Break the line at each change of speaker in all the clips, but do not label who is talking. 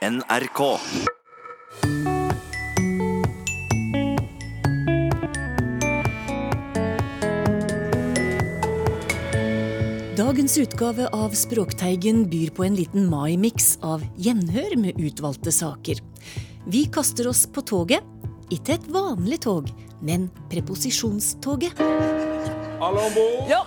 NRK.
Dagens utgave av Språkteigen byr på en liten maimiks av gjenhør med utvalgte saker. Vi kaster oss på toget. Ikke et vanlig tog, men preposisjonstoget.
Alle om bord?
Ja.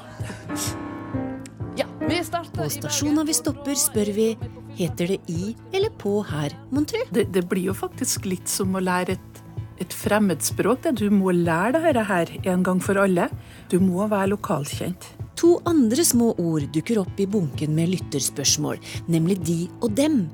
ja, vi starter
På stasjonen vi stopper, spør vi heter det i eller på her, mon tru?
Det, det blir jo faktisk litt som å lære et, et fremmedspråk. Det. Du må lære dette her en gang for alle. Du må være lokalkjent.
To andre små ord dukker opp i bunken med lytterspørsmål, nemlig de og dem.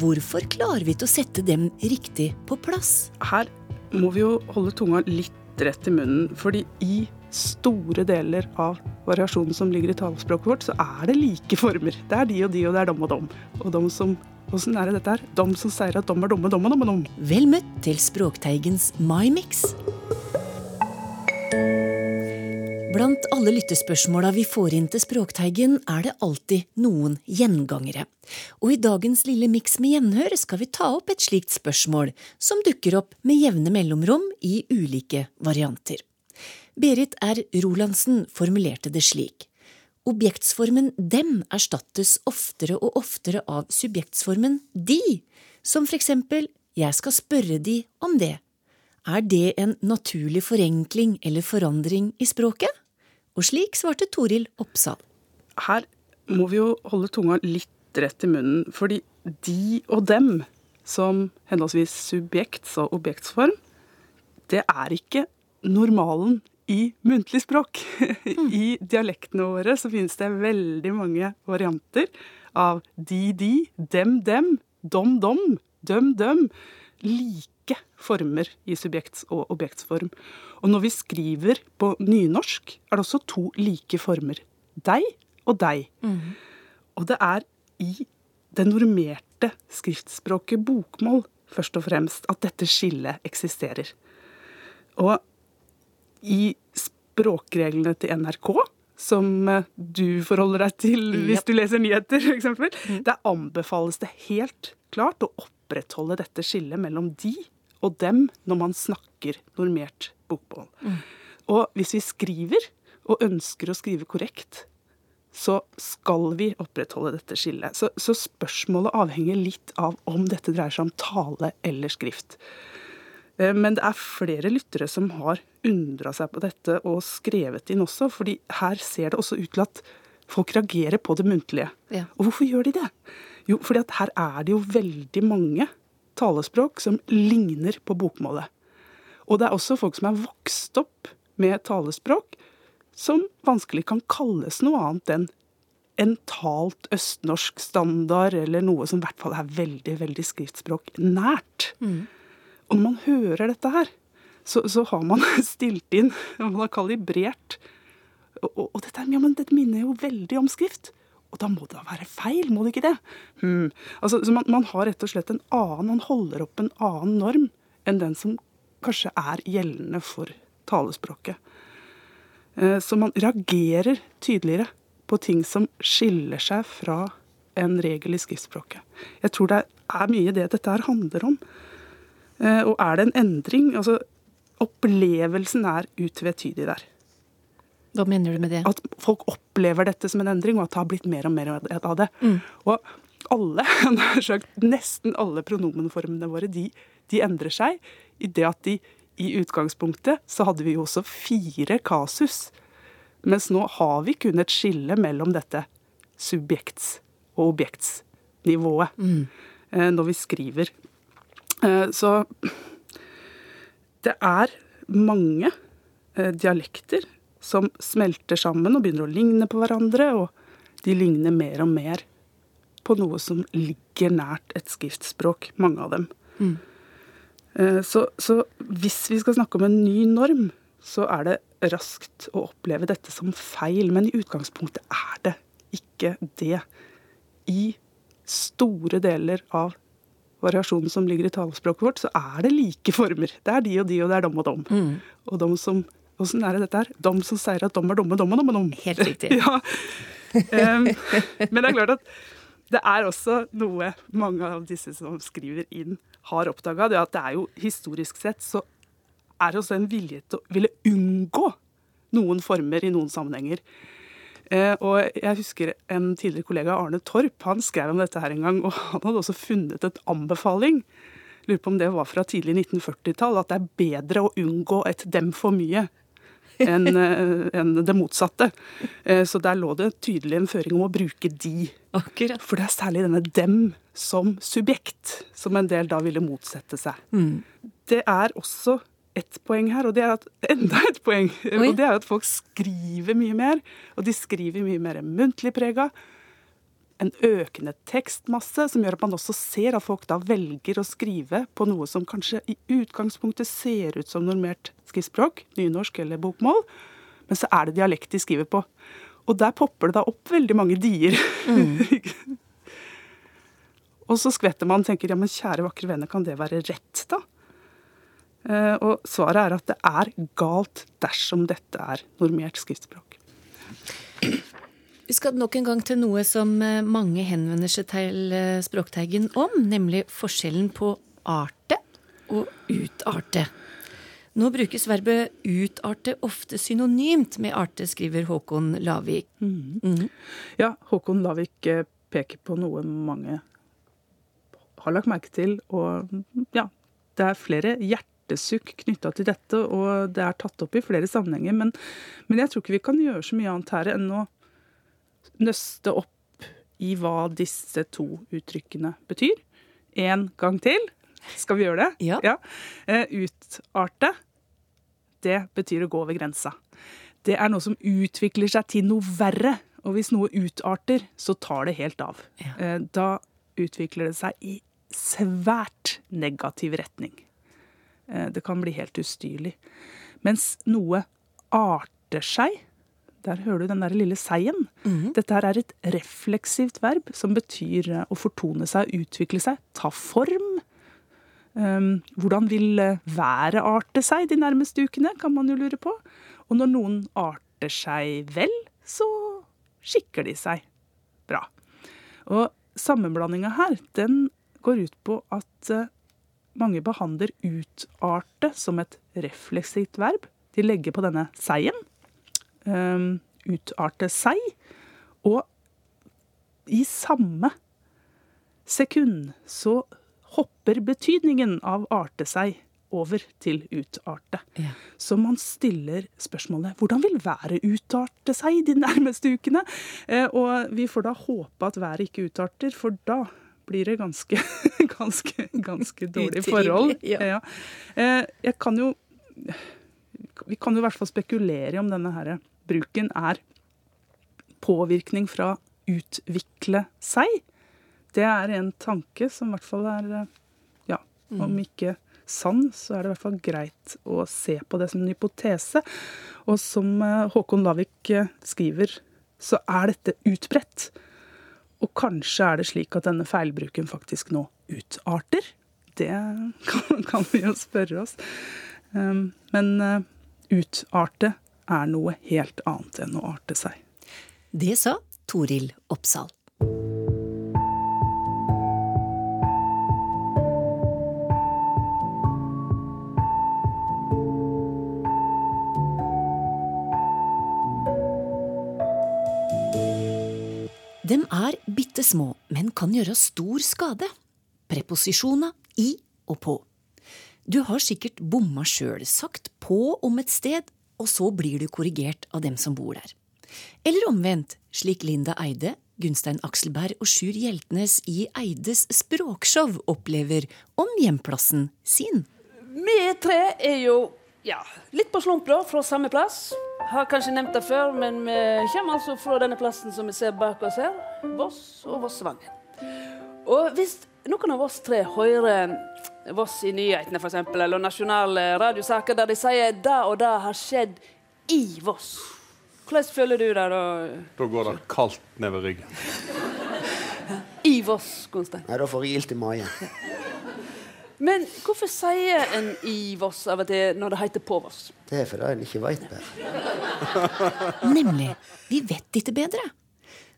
Hvorfor klarer vi ikke å sette dem riktig på plass?
Her må vi jo holde tunga litt rett i munnen, fordi i store deler av variasjonen som ligger i talespråket vårt, så er det like former. Det er de og de, og det er dom og dom. Og dom som Åssen er det dette her? Dom som sier at dom er dumme, dom og dom og dom.
Vel møtt til Språkteigens My-mix. Blant alle lyttespørsmåla vi får inn til Språkteigen, er det alltid noen gjengangere. Og i dagens lille miks med gjenhør skal vi ta opp et slikt spørsmål, som dukker opp med jevne mellomrom i ulike varianter. Berit R. Rolandsen formulerte det slik. Objektsformen dem erstattes oftere og oftere av subjektsformen de, som for eksempel jeg skal spørre de om det. Er det en naturlig forenkling eller forandring i språket? Og slik svarte Toril Oppsal.
Her må vi jo holde tunga litt rett i munnen, fordi de og dem, som henholdsvis subjekts- og objektsform, det er ikke normalen i muntlig språk. I dialektene våre så finnes det veldig mange varianter av de, de, dem, dem, dom, dom, døm, døm. Like former i subjekts- og objektsform. Og når vi skriver på nynorsk, er det også to like former. Deg og deg. Og det er i det normerte skriftspråket bokmål først og fremst at dette skillet eksisterer. Og i språkreglene til NRK, som eh, du forholder deg til hvis du leser nyheter, f.eks., der anbefales det helt klart å opprettholde dette skillet mellom de og dem når man snakker normert bokmål. Og hvis vi skriver, og ønsker å skrive korrekt, så skal vi opprettholde dette skillet. Så, så spørsmålet avhenger litt av om dette dreier seg om tale eller skrift. Eh, Men det er flere lyttere som har undra seg på dette og skrevet inn også, fordi her ser det også ut til at folk reagerer på det muntlige.
Ja.
Og hvorfor gjør de det? Jo, fordi at her er det jo veldig mange talespråk som ligner på bokmålet. Og det er også folk som er vokst opp med talespråk som vanskelig kan kalles noe annet enn en talt østnorsk standard, eller noe som i hvert fall er veldig, veldig skriftspråk nært. Og når man hører dette her, så, så har man stilt inn, man har kalibrert. Og, og, og dette, ja, dette minner jo veldig om skrift. Og da må det da være feil, må det ikke det? Hmm. Altså, så man, man har rett og slett en annen, man holder opp en annen norm enn den som kanskje er gjeldende for talespråket. Eh, Så man reagerer tydeligere på ting som skiller seg fra en regel i skriftspråket. Jeg tror det er mye det dette her handler om. Eh, Og er det en endring altså Opplevelsen er utvetydig der.
Hva mener du med det?
At folk opplever dette som en endring, og at det har blitt mer og mer av det. Og alle, nesten alle pronomenformene våre, de, de endrer seg i det at de i utgangspunktet så hadde vi jo også fire kasus. Mens nå har vi kun et skille mellom dette subjekts- og objektsnivået Mm. når vi skriver. Eh, Så det er mange eh, dialekter som smelter sammen og begynner å ligne på hverandre, og de ligner mer og mer på noe som ligger nært et skriftspråk, mange av dem. Mm. Så, så hvis vi skal snakke om en ny norm, så er det raskt å oppleve dette som feil, men i utgangspunktet er det ikke det. I store deler av variasjonen som ligger i talespråket vårt, så er det like former. Det er de og de, og det er dom og dom. Og dom som Åssen er det dette her? Dom som sier at dom er domme, dom og dom og dom.
Helt riktig.
ja. um, men det er klart at det er også noe mange av disse som skriver inn, har oppdaga. Det at det er jo historisk sett så er det også en vilje til å ville unngå noen former i noen sammenhenger. Eh, og jeg husker en tidligere kollega, Arne Torp, han skrev om dette her en gang. Og han hadde også funnet et anbefaling, lurer på om det var fra tidlig 1940-tall, at det er bedre å unngå et 'dem for mye' enn en det motsatte. Eh, så der lå det tydelig en føring om å bruke de.
Akkurat.
For det er særlig denne 'dem' som subjekt som en del da ville motsette seg. Det er også ett poeng her, og det er at, enda et poeng.
Oi.
Og det er at folk skriver mye mer, og de skriver mye mer muntlig prega. En økende tekstmasse som gjør at man også ser at folk da velger å skrive på noe som kanskje i utgangspunktet ser ut som normert skriftspråk, nynorsk eller bokmål, men så er det dialekt de skriver på. Og der popper det da opp veldig mange dier. og så skvetter man og tenker ja, men kjære vakre venner, kan det være rett, da? Eh, og svaret er at det er galt dersom dette er normert skriftspråk.
Vi skal nok en gang til noe som eh, mange henvender seg til eh, Språkteigen om, nemlig forskjellen på arte og utarte. Nå brukes verbet utarte ofte synonymt med arte, skriver Håkon Lavik.
Ja, Håkon Lavik peker på noe mange har lagt merke til, og ja, det er flere hjertesukk knytta til dette, og det er tatt opp i flere sammenhenger, men, men jeg tror ikke vi kan gjøre så mye annet her enn å nøste opp i hva disse to uttrykkene betyr. En gang til. Skal vi gjøre det?
Ja.
ja. Utarte, det betyr å gå over grensa. Det er noe som utvikler seg til noe verre. Og hvis noe utarter, så tar det helt av.
Ja.
Eh, Da utvikler det seg i svært negativ retning. Eh, Det kan bli helt ustyrlig. Mens noe arter seg, der hører du den der lille seien. Dette her er et refleksivt verb som betyr eh, å fortone seg, utvikle seg, ta form. Um, hvordan vil eh, været arte seg de nærmeste ukene, kan man jo lure på. Og når noen arter seg vel, så skikker de seg bra. Og sammenblandinga her, den går ut på at mange behandler utarte som et refleksivt verb. De legger på denne seien. Um, utarte seg. Og i samme sekund så hopper betydningen av arte seg over til utarte.
Ja.
Så man stiller spørsmålet hvordan vil været utarte seg de nærmeste ukene? Eh, og vi får da håpe at været ikke utarter, for da blir det ganske, ganske, ganske dårlige forhold.
ja.
Eh, jeg kan jo Vi kan jo i hvert fall spekulere om denne her bruken er påvirkning fra utvikle seg. Det er en tanke som i hvert fall er eh, Ja, om ikke sann, så er det i hvert fall greit å se på det som en hypotese. Og som eh, Håkon Lavik skriver, så er dette utbredt. Og kanskje er det slik at denne feilbruken faktisk nå utarter. Det kan, kan vi jo spørre oss. Um, Men eh, utarte er noe helt annet enn å arte seg.
Det sa Toril Oppsal. Små, men kan gjøre stor skade. Preposisjoner i og på. Du har sikkert bomma sjøl, sagt på om et sted, og så blir du korrigert av dem som bor der. Eller omvendt, slik Linda Eide, Gunstein Akselberg og Sjur Hjeltnes i Eides språkshow opplever om hjemplassen sin.
Vi tre er jo ja, litt på slump, da, fra samme plass. Har kanskje nevnt det før, men vi kommer altså fra denne plassen som vi ser bak oss her. Voss og Vossvangen. Og hvis noen av oss tre hører Voss i nyhetene, f.eks., eller nasjonale radiosaker der de sier det og det har skjedd i Voss, hvordan føler du det da?
Da går det kaldt nedover ryggen.
I Voss, Gunstein.
Nei, da får jeg ilt i magen.
Men hvorfor sier en i Voss av og til når det heter på Voss?
Det er fordi en ikke veit bedre.
Nemlig, vi vet ikke bedre.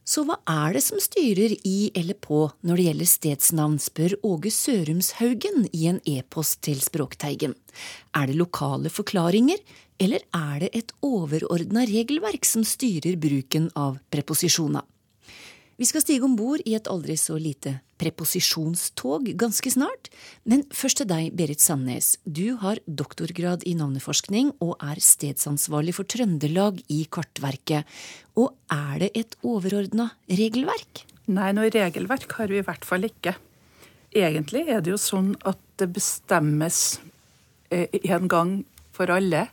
Så hva er det som styrer i eller på når det gjelder stedsnavn, spør Åge Sørumshaugen i en e-post til Språkteigen. Er det lokale forklaringer, eller er det et overordna regelverk som styrer bruken av preposisjoner? Vi skal stige om bord i et aldri så lite preposisjonstog ganske snart. Men først til deg, Berit Sandnes. Du har doktorgrad i navneforskning og er stedsansvarlig for Trøndelag i Kartverket. Og er det et overordna regelverk?
Nei, noe regelverk har vi i hvert fall ikke. Egentlig er det jo sånn at det bestemmes eh, en gang for alle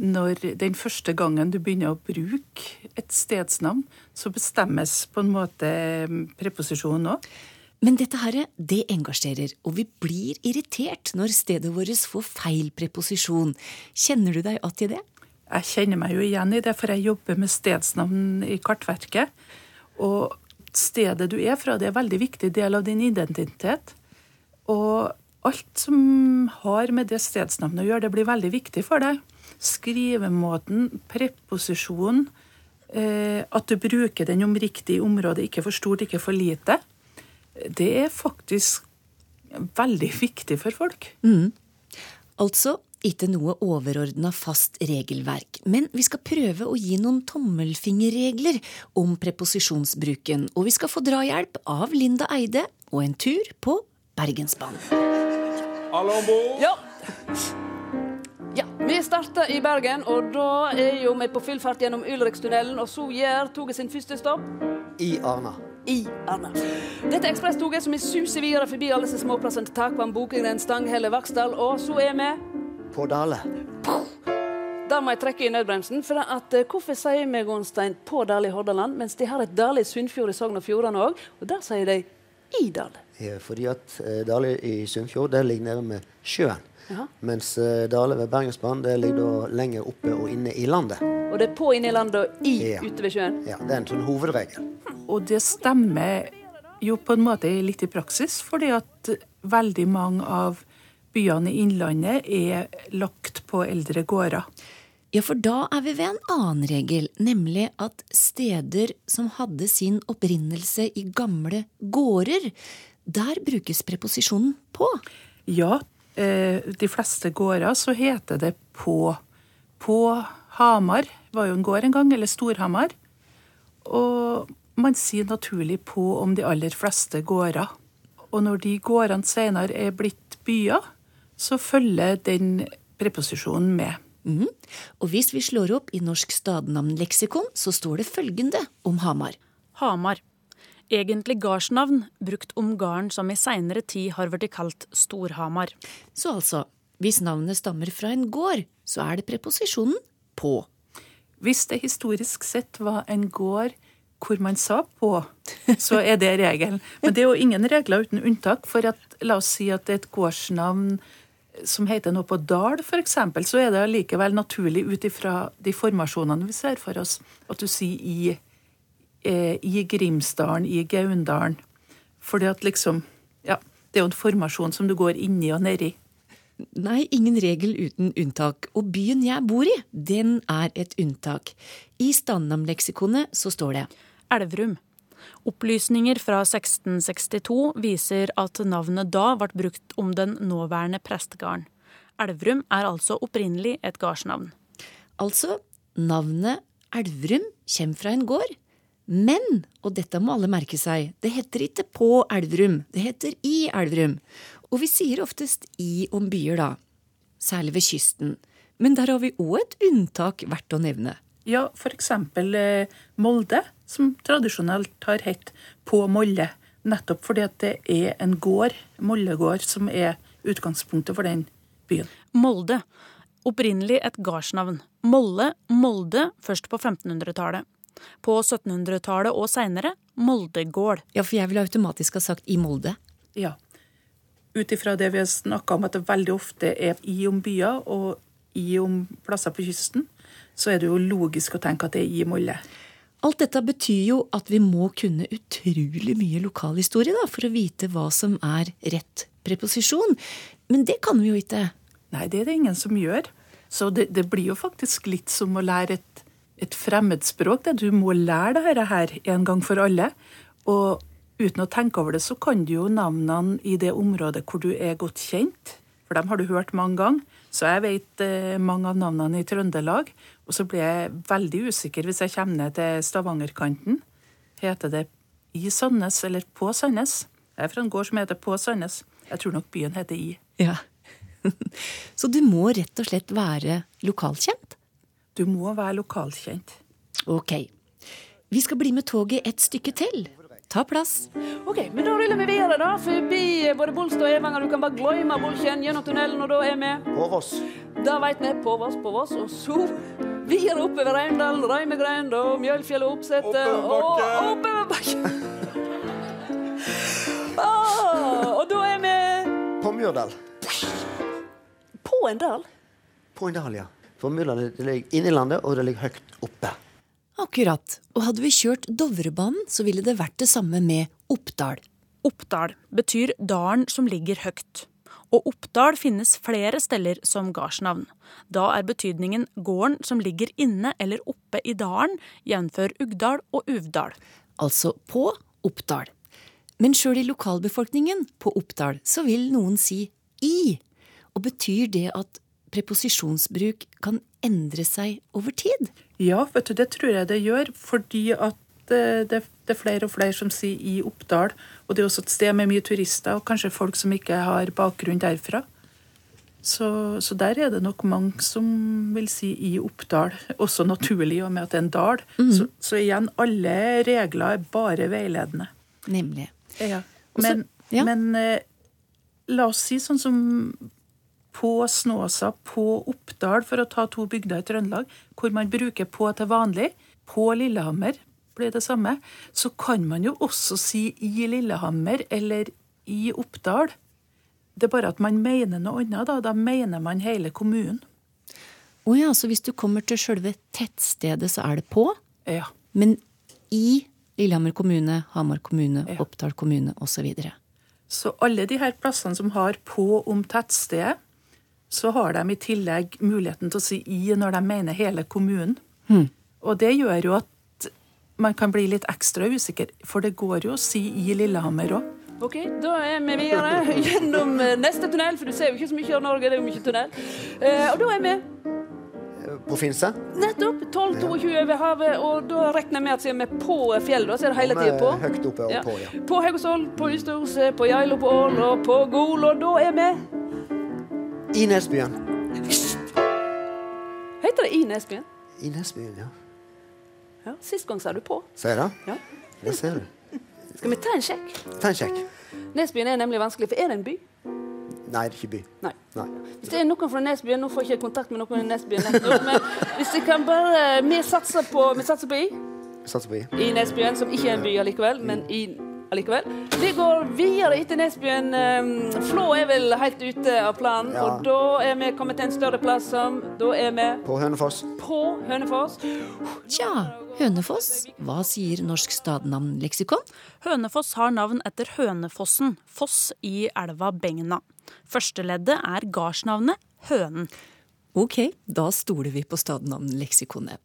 når den første gangen du begynner å bruke et stedsnavn, så bestemmes på en måte mm, preposisjonen òg.
Men dette her, det engasjerer, og vi blir irritert når stedet vårt får feil preposisjon. Kjenner du deg igjen i det?
Jeg kjenner meg jo igjen i det, for jeg jobber med stedsnavn i Kartverket. Og stedet du er fra, det er en veldig viktig del av din identitet. Og alt som har med det stedsnavnet å gjøre, det blir veldig viktig for deg skrivemåten, preposisjonen, eh, at du bruker den om riktig område, ikke for stort, ikke for lite, det er faktisk veldig viktig for folk.
Mm. Altså ikke noe overordna fast regelverk, men vi skal prøve å gi noen tommelfingerregler om preposisjonsbruken, og vi skal få drahjelp av Linda Eide og en tur på Bergensbanen.
Alle om bord?
Ja. Vi starter i Bergen, og da er jo vi på full fart gjennom Ulrikstunnelen. Og så gjør toget sin første stopp
I Arna.
i Arna. Dette er ekspresstoget som vi suser videre forbi alle disse småplassene til Takvam, Bokengren, Stanghelle, Vaksdal, og så er vi
På Dale.
Da må jeg trekke i nødbremsen. For at, eh, hvorfor sier vi Gonstein på Dale i Hordaland, mens de har et Dale i Sunnfjord i Sogn og Fjordane òg? Og der sier de i Dale.
Ja, fordi at eh, Dale i Sunnfjord der ligger nede med sjøen.
Jaha.
Mens eh, Dale ved Bergensbanen det ligger da lenger oppe og inne i landet.
Og det er på inne i landet og i
Ja.
ute ved sjøen.
Ja, Det er en sånn hovedregel.
Og det stemmer jo på en måte litt i praksis, fordi at veldig mange av byene i Innlandet er lagt på eldre gårder.
Ja, for da er vi ved en annen regel, nemlig at steder som hadde sin opprinnelse i gamle gårder, der brukes preposisjonen på.
Ja, de fleste gårder så heter det på. På Hamar var jo en gård en gang, eller Storhamar. Og man sier naturlig på om de aller fleste gårder. Og når de gårdene senere er blitt byer, så følger den preposisjonen med.
Mm. Og hvis vi slår opp i Norsk stadnavnleksikon, så står det følgende om Hamar.
Hamar. Egentlig gardsnavn brukt om garden som i seinere tid har blitt kalt Storhamar.
Så altså, hvis navnet stammer fra en gård, så er det preposisjonen på.
Hvis det historisk sett var en gård hvor man sa på, så er det regelen. Men det er jo ingen regler uten unntak. For at, la oss si at det er et gårdsnavn som heter noe på Dal, f.eks., så er det allikevel naturlig ut ifra de formasjonene vi ser for oss, at du sier i, i Grimsdalen, i Gaundalen. Fordi at liksom Ja, det er jo en formasjon som du går inni og nedi.
Nei, ingen regel uten unntak. Og byen jeg bor i, den er et unntak. I stadnavnleksikonet så står det
Elverum. Opplysninger fra 1662 viser at navnet da ble brukt om den nåværende prestegarden. Elverum er altså opprinnelig et gardsnavn.
Altså, navnet Elverum kommer fra en gård. Men, og dette må alle merke seg, det heter ikke på Elverum, det heter i Elverum. Og vi sier oftest i om byer, da. Særlig ved kysten. Men der har vi òg et unntak verdt å nevne.
Ja, f.eks. Eh, Molde, som tradisjonelt har hett på Molle. Nettopp fordi at det er en gård, Mollegård, som er utgangspunktet for den byen.
Molde. Opprinnelig et gardsnavn. Molle, Molde, først på 1500-tallet. På 1700-tallet og seinere Moldegård.
Ja, for jeg ville automatisk ha sagt i Molde.
Ja. Ut ifra det vi har snakka om, at det veldig ofte er i om byer og i om plasser på kysten, så er det jo logisk å tenke at det er i Molde.
Alt dette betyr jo at vi må kunne utrolig mye lokalhistorie da, for å vite hva som er rett preposisjon. Men det kan vi jo ikke.
Nei, det er det ingen som gjør. Så det, det blir jo faktisk litt som å lære et et fremmedspråk. Det. Du må lære dette her en gang for alle. Og uten å tenke over det, så kan du jo navnene i det området hvor du er godt kjent. For dem har du hørt mange ganger. Så jeg vet eh, mange av navnene i Trøndelag. Og så blir jeg veldig usikker hvis jeg kommer ned til Stavangerkanten. Heter det i Sandnes eller på Sandnes? Jeg er fra en gård som heter På Sandnes. Jeg tror nok byen heter I.
Ja. Så du må rett og slett være lokalkjent?
Du må være lokalkjent.
Ok. Vi skal bli med toget et stykke til. Ta plass.
Ok, men Da ruller vi videre, da. Forbi både Bolstad og Evanger. Du kan bare gløyme Bolkjen gjennom tunnelen, og da er vi
På Voss.
Da veit vi på Voss, på Voss. Og så videre oppover Reimdal, Reimegreind og Mjølfjell og Oppsetet. Og oppoverbakke. ah, og da er vi
På Myrdal.
på en dal.
På en dal, ja. For myrene ligger inne i landet, og det ligger høyt oppe.
Akkurat. Og hadde vi kjørt Dovrebanen, så ville det vært det samme med Oppdal.
Oppdal betyr dalen som ligger høyt. Og Oppdal finnes flere steder som gardsnavn. Da er betydningen gården som ligger inne eller oppe i dalen, jf. Ugdal og Uvdal.
Altså på Oppdal. Men sjøl i lokalbefolkningen på Oppdal så vil noen si i. Og betyr det at preposisjonsbruk kan endre seg over tid?
Ja, vet du, det tror jeg det gjør, fordi at det, det, det er flere og flere som sier i Oppdal. Og det er også et sted med mye turister, og kanskje folk som ikke har bakgrunn derfra. Så, så der er det nok mange som vil si i Oppdal, også naturlig, og med at det er en dal. Så, så igjen, alle regler er bare veiledende.
Nemlig.
Ja. Men, Også,
ja.
men eh, la oss si sånn som på Snåsa, på Oppdal, for å ta to bygder i Trøndelag, hvor man bruker på til vanlig. På Lillehammer blir det samme. Så kan man jo også si i Lillehammer eller i Oppdal. Det er bare at man mener noe annet, da. Da mener man hele kommunen.
Å ja, så hvis du kommer til sjølve tettstedet, så er det på?
Ja.
Men i Lillehammer kommune, Hamar kommune,
Ja.
Oppdal kommune osv.
Så alle de her plassene som har på om tettstedet, så har de i tillegg muligheten til å si i når de mener hele kommunen. Og det gjør jo at man kan bli litt ekstra usikker, for det går jo å si i Lillehammer òg.
Ok, Da er vi videre gjennom eh, neste tunnel, for du ser jo ikke så mye av Norge. det er jo mye tunnel. Eh, og da er vi
På Finse.
nettopp 12-22 over havet, og da regner jeg med at siden vi er på fjellet, så er det hele tida på.
Høyt oppe og
Ja.
på, ja.
På Haugesvoll, på Ystadhuset, på Geilo, på Ål og på Gol, og da er vi
I Nesbyen.
Heter det i Nesbyen?
I Nesbyen, ja.
Ja, Sist gang sa du på.
Ser jeg det?
Ja.
Det ser du.
Skal vi ta en sjekk?
Ta en sjekk.
Nesbyen er nemlig vanskelig, for er det en by?
Nei, det er ikke by.
Nei.
Nei.
Hvis det er noen fra Nesbyen, nå får jeg ikke kontakt med noen i Nesbyen, men hvis jeg kan bare Vi satser på, vi satser på i.
Satser på I.
I Nesbyen, som ikke er en by allikevel, men i allikevel. Vi går videre etter Nesbyen. Eh, Flå er vel helt ute av planen,
Ja.
og da er vi kommet til en større plass som Da er vi
På Hønefoss.
på Hønefoss.
Tja, Hønefoss. Hva sier Norsk stadnavnleksikon?
Hønefoss har navn etter Hønefossen, foss i elva Begna. Førsteleddet er gardsnavnet Hønen.
Ok, da stoler vi på stadnavnleksikonet.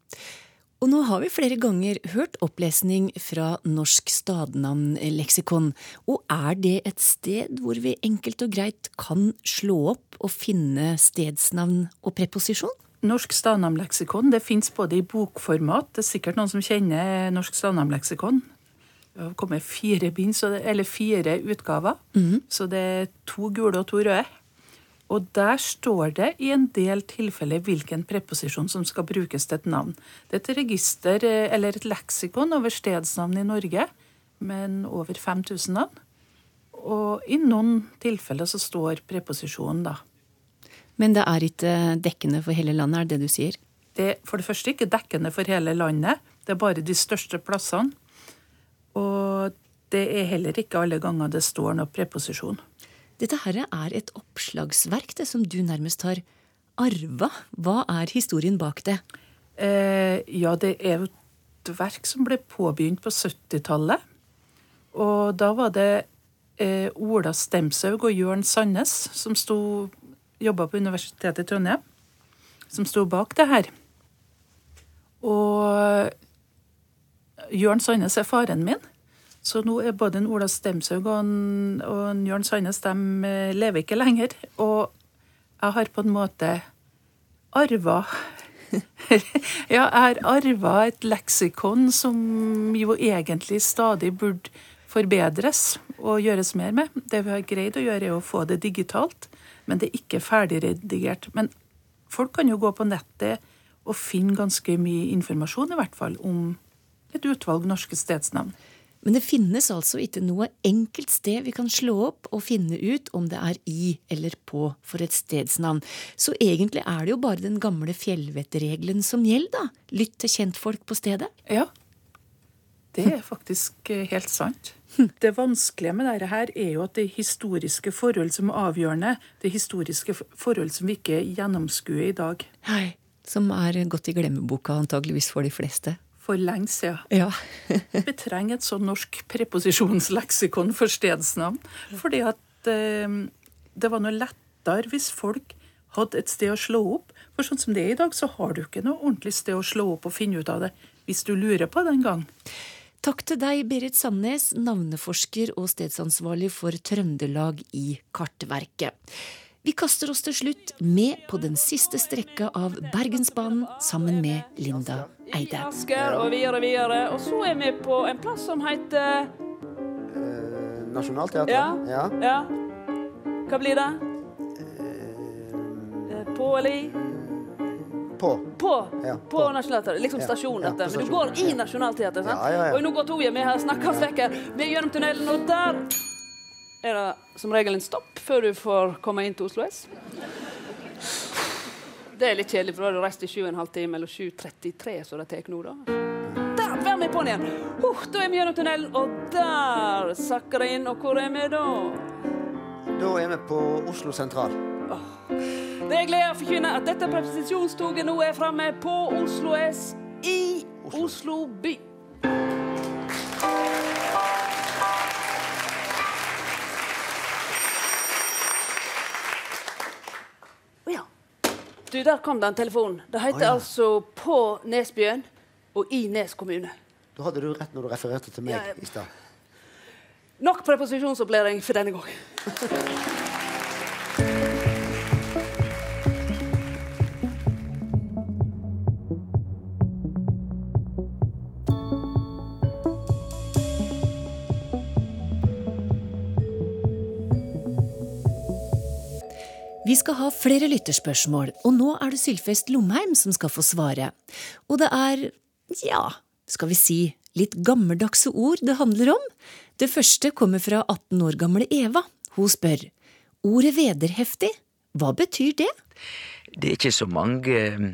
Og nå har vi flere ganger hørt opplesning fra Norsk stadnavnleksikon. Og er det et sted hvor vi enkelt og greit kan slå opp og finne stedsnavn og preposisjon?
Norsk stadnamnleksikon det fins både i bokformat, det er sikkert noen som kjenner Norsk stadnamnleksikon. Det har kommet fire bind, eller fire utgaver. Så det er to gule og to røde. Og der står det i en del tilfeller hvilken preposisjon som skal brukes til et navn. Det er et register, eh, eller et leksikon over stedsnavn i Norge, men over 5000 navn. Og i noen tilfeller så står preposisjonen, da.
Men det er ikke dekkende for hele landet, er det det du sier?
Det er for det første ikke dekkende for hele landet. Det er bare de største plassene. Og det er heller ikke alle ganger det står noe preposisjon.
Dette her er et oppslagsverk det som du nærmest har arva. Hva er historien bak det?
Eh, ja, det er et verk som ble påbegynt på 70-tallet. Og da var det eh, Ola Stemshaug og Jørn Sandnes som jobba på Universitetet i Trondheim, som sto bak det her. Og Jørn Sandnes er faren min. Så nå er både en Ola Stemshaug og, en, og en Jørn Sandnes de eh, lever ikke lenger. Og jeg har på en måte arva Ja, jeg har arva et leksikon som jo egentlig stadig burde forbedres og gjøres mer med. Det vi har greid å gjøre, er å få det digitalt, men det er ikke ferdigredigert. Men folk kan jo gå på nettet og finne ganske mye informasjon, i hvert fall, om et utvalg norske stedsnavn.
Men det finnes altså ikke noe enkelt sted vi kan slå opp og finne ut om det er i eller på for et stedsnavn. Så egentlig er det jo bare den gamle fjellvettregelen som gjelder, da. Lytt til kjentfolk på stedet.
Ja, det er faktisk eh, helt sant. Det vanskelige med dette her er jo at det historiske forhold som er avgjørende, det historiske forhold som vi ikke gjennomskuer i dag.
Hei, som er gått i glemmeboka antageligvis for de fleste.
For lenge siden.
Ja.
Vi trenger et sånn norsk preposisjonsleksikon for stedsnavn. Fordi at eh, det var noe lettere hvis folk hadde et sted å slå opp. For sånn som det er i dag, så har du ikke noe ordentlig sted å slå opp og finne ut av det. Hvis du lurer på det en gang.
Takk til deg, Berit Sandnes, navneforsker og stedsansvarlig for Trøndelag i Kartverket. Vi kaster oss til slutt med på den siste strekka av Bergensbanen sammen med Linda Eide.
Asker og videre, videre. Og så er vi på en plass som heter
Eh, Nationaltheatret?
Ja.
ja.
Ja. Hva blir det? Eh, På eller i?
På.
På,
Ja,
på
på.
Nationaltheatret. Liksom
ja,
dette. Men du går i. Nationaltheatret, sant?
Ja, ja, ja.
Og nå går Toje, vi har snakka oss vekk her. Vi er gjennom tunnelen, og der er det som regel en stopp før du får komme inn til Oslo S. Det er litt kjedelig, for da har du reist i 7,5 timer, eller 7.33, som det tar nå, da. Der, vær med på den igjen! Uh, da er vi gjennom tunnelen, og der sakker det inn. Og hvor er vi da?
Da er vi på Oslo sentral.
Det er glede å forkynne at dette preposisjonstoget nå er framme på Oslo S i Oslo by. Du, der kom det en telefon. Det heter
ah, ja.
altså På Nesbyen og i Nes kommune.
Da hadde du rett når du refererte til meg
Ja, jeg...
i stad.
Nok preposisjonsopplæring for denne gang.
Vi skal ha flere lytterspørsmål, og nå er det Sylfest Lomheim som skal få svare. Og det er, ja, skal vi si, litt gammeldagse ord det handler om. Det første kommer fra 18 år gamle Eva. Hun spør ordet vederheftig, hva betyr det?
Det er ikke så mange eh,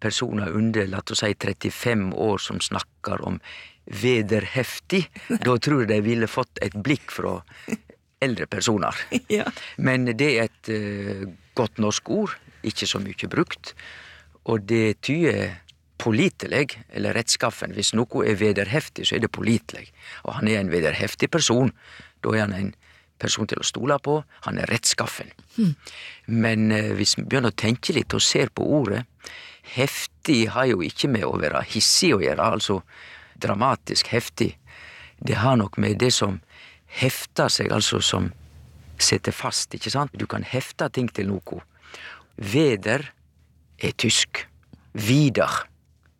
personer under la oss si 35 år som snakker om vederheftig. Da tror jeg de ville fått et blikk fra eldre personer.
Ja.
Men det er et eh, godt norsk ord, ikke så mye brukt. Og det tyder pålitelig, eller rettskaffen. Hvis noe er vederheftig, så er det pålitelig. Og han er en vederheftig person. Da er han en person til å stole på. Han er rettskaffen. Men eh, hvis vi begynner å tenke litt og ser på ordet Heftig har jo ikke med å være hissig å gjøre, altså dramatisk heftig. Det har nok med det som hefter seg, altså som setter fast, ikke sant? Du kan hefte ting til noe. Veder er tysk. Vidar,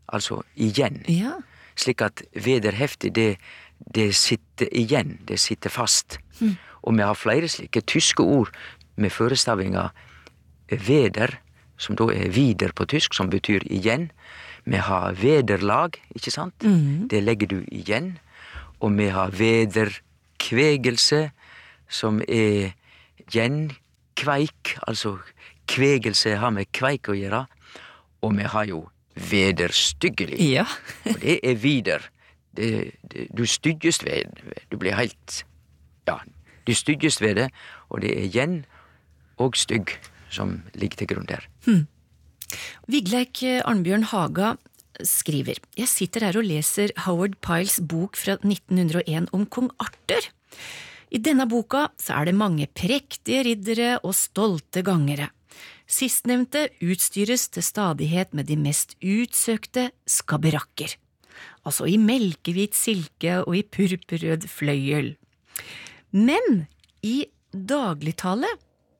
altså igjen.
Ja.
Slik at vederheftig, det, det sitter igjen, det sitter fast. Og vi har flere slike tyske ord med forestavinga veder, som da er vider på tysk, som betyr igjen. Vi har vederlag, ikke sant? Det legger du igjen. Og vi har vederkvegelse, som er gjenkveik, altså kvegelse har med kveik å gjøre. Og vi har jo vederstyggelig.
Ja.
Og det er vider. Det, det, du stygges ved Du blir helt Ja, du stygges ved det, og det er gjen og stygg som ligger til grunn der.
Vigleik Arnbjørn Haga skriver Jeg sitter her og leser Howard Piles bok fra 1901 om kong Arthur. I denne boka så er det mange prektige riddere og stolte gangere. Sistnevnte utstyres til stadighet med de mest utsøkte skaberrakker, altså i melkehvit silke og i purpurrød fløyel. Men i dagligtale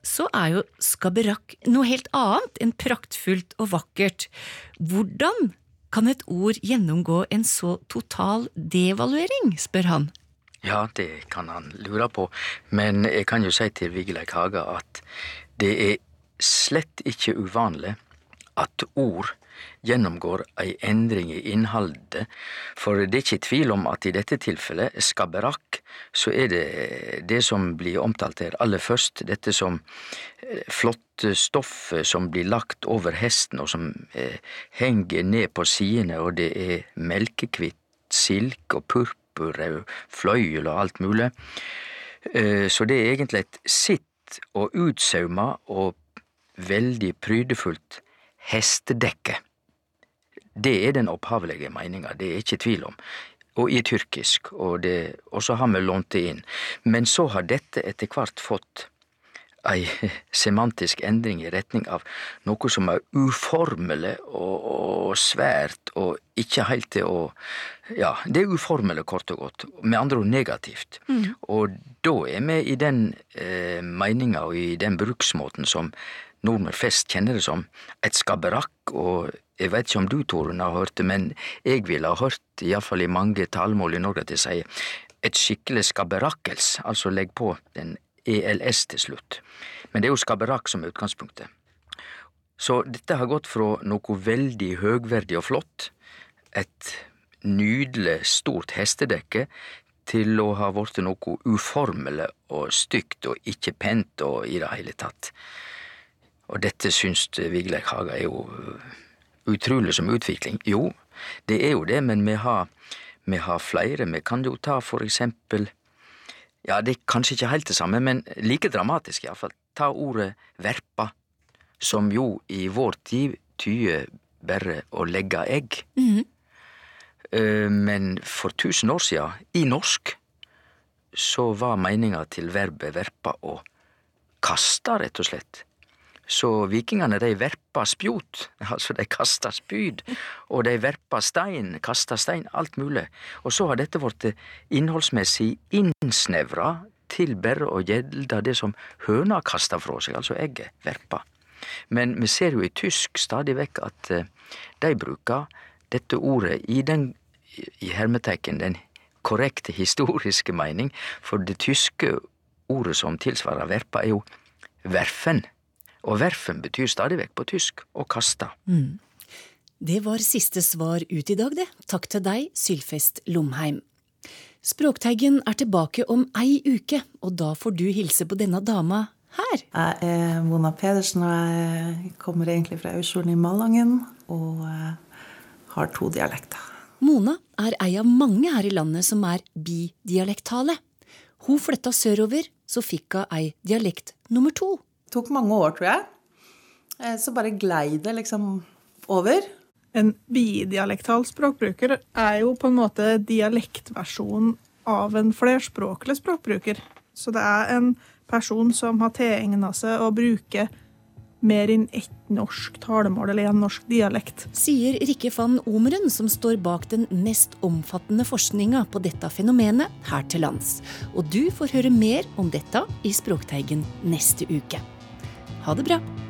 så er jo skaberrakk noe helt annet enn praktfullt og vakkert. Hvordan kan et ord gjennomgå en så total devaluering, spør han.
Ja, det kan han lure på, men jeg kan jo si til Vigeleik Haga at det er slett ikke uvanlig at ord gjennomgår ei endring i innholdet, for det er ikke tvil om at i dette tilfellet, skabberakk, så er det det som blir omtalt her aller først, dette som eh, flotte stoffet som blir lagt over hesten og som eh, henger ned på sidene, og det er melkekvitt silk og purpurrød fløyel og alt mulig. Eh, så det er egentlig et sitt og utsauma og veldig prydefullt hestedekke. Det er den opphavlige meninga, det er ikke tvil om. Og i tyrkisk, og, det, og så har vi lånt det inn. Men så har dette etter hvert fått ei semantisk endring i retning av noe som er uformelig og, og, svært og ikke helt til å Ja, det er uformelig, kort og godt. Med andre ord negativt. Mm. Og da er vi i den eh, meninga og i den bruksmåten som nordmenn flest kjenner det som et skabberakk, og jeg vet ikke om du, Torunn, har hørt det, men jeg ville ha hørt, iallfall i mange talemål i Norge, at de sier et skikkelig skabberakkels, altså legg på den ELS til slutt. Men det er jo skabberakk som er utgangspunktet. Så dette har gått fra noe veldig høgverdig og flott, et nydelig, stort hestedekke, til å ha blitt noe uformelig og stygt og ikke pent og i det hele tatt. Og dette syns Vigleik Haga er jo utrolig som utvikling. Jo, det er jo det, men vi har, vi har flere. Vi kan jo ta for eksempel Ja, det er kanskje ikke helt det samme, men like dramatisk iallfall. Ta ordet verpa, som jo i vår tid tyder bare å legge egg. Mm -hmm. Men for tusen år siden, i norsk, så var meninga til verbet verpa å kaste, rett og slett. Så vikingene de verpa spjot, altså de kasta spyd, og de verpa stein, kasta stein, alt mulig. Og så har dette blitt innholdsmessig innsnevra til bare å gjelde det som høna kasta fra seg, altså egget, verpa. Men vi ser jo i tysk stadig vekk at eh, de bruker dette ordet i den, i hermeteiken, den korrekte historiske mening, for det tyske ordet som tilsvarer verpa, er jo verfen. Og verfen betyr stadig vekk på tysk å kaste. Mm.
Det var siste svar ut i dag, det. Takk til deg, Sylfest Lomheim. Språkteigen er tilbake om ei uke, og da får du hilse på denne dama her.
Jeg er Mona Pedersen, og jeg kommer egentlig fra Aursjolen i Malangen, og har to dialekter.
Mona er ei av mange her i landet som er bidialektale. Hun flytta sørover, så fikk hun ei dialekt nummer to
tok mange år, tror jeg. Eh, så bare glei det liksom over.
En bidialektal språkbruker er jo på en måte dialektversjonen av en flerspråklig språkbruker. Så det er en person som har tilegna seg å bruke mer enn ett norsk talemål eller en norsk dialekt.
Sier Rikke van Omeren, som står bak den mest omfattende forskninga på dette fenomenet her til lands. Og du får høre mer om dette i Språkteigen neste uke. Ha det bra!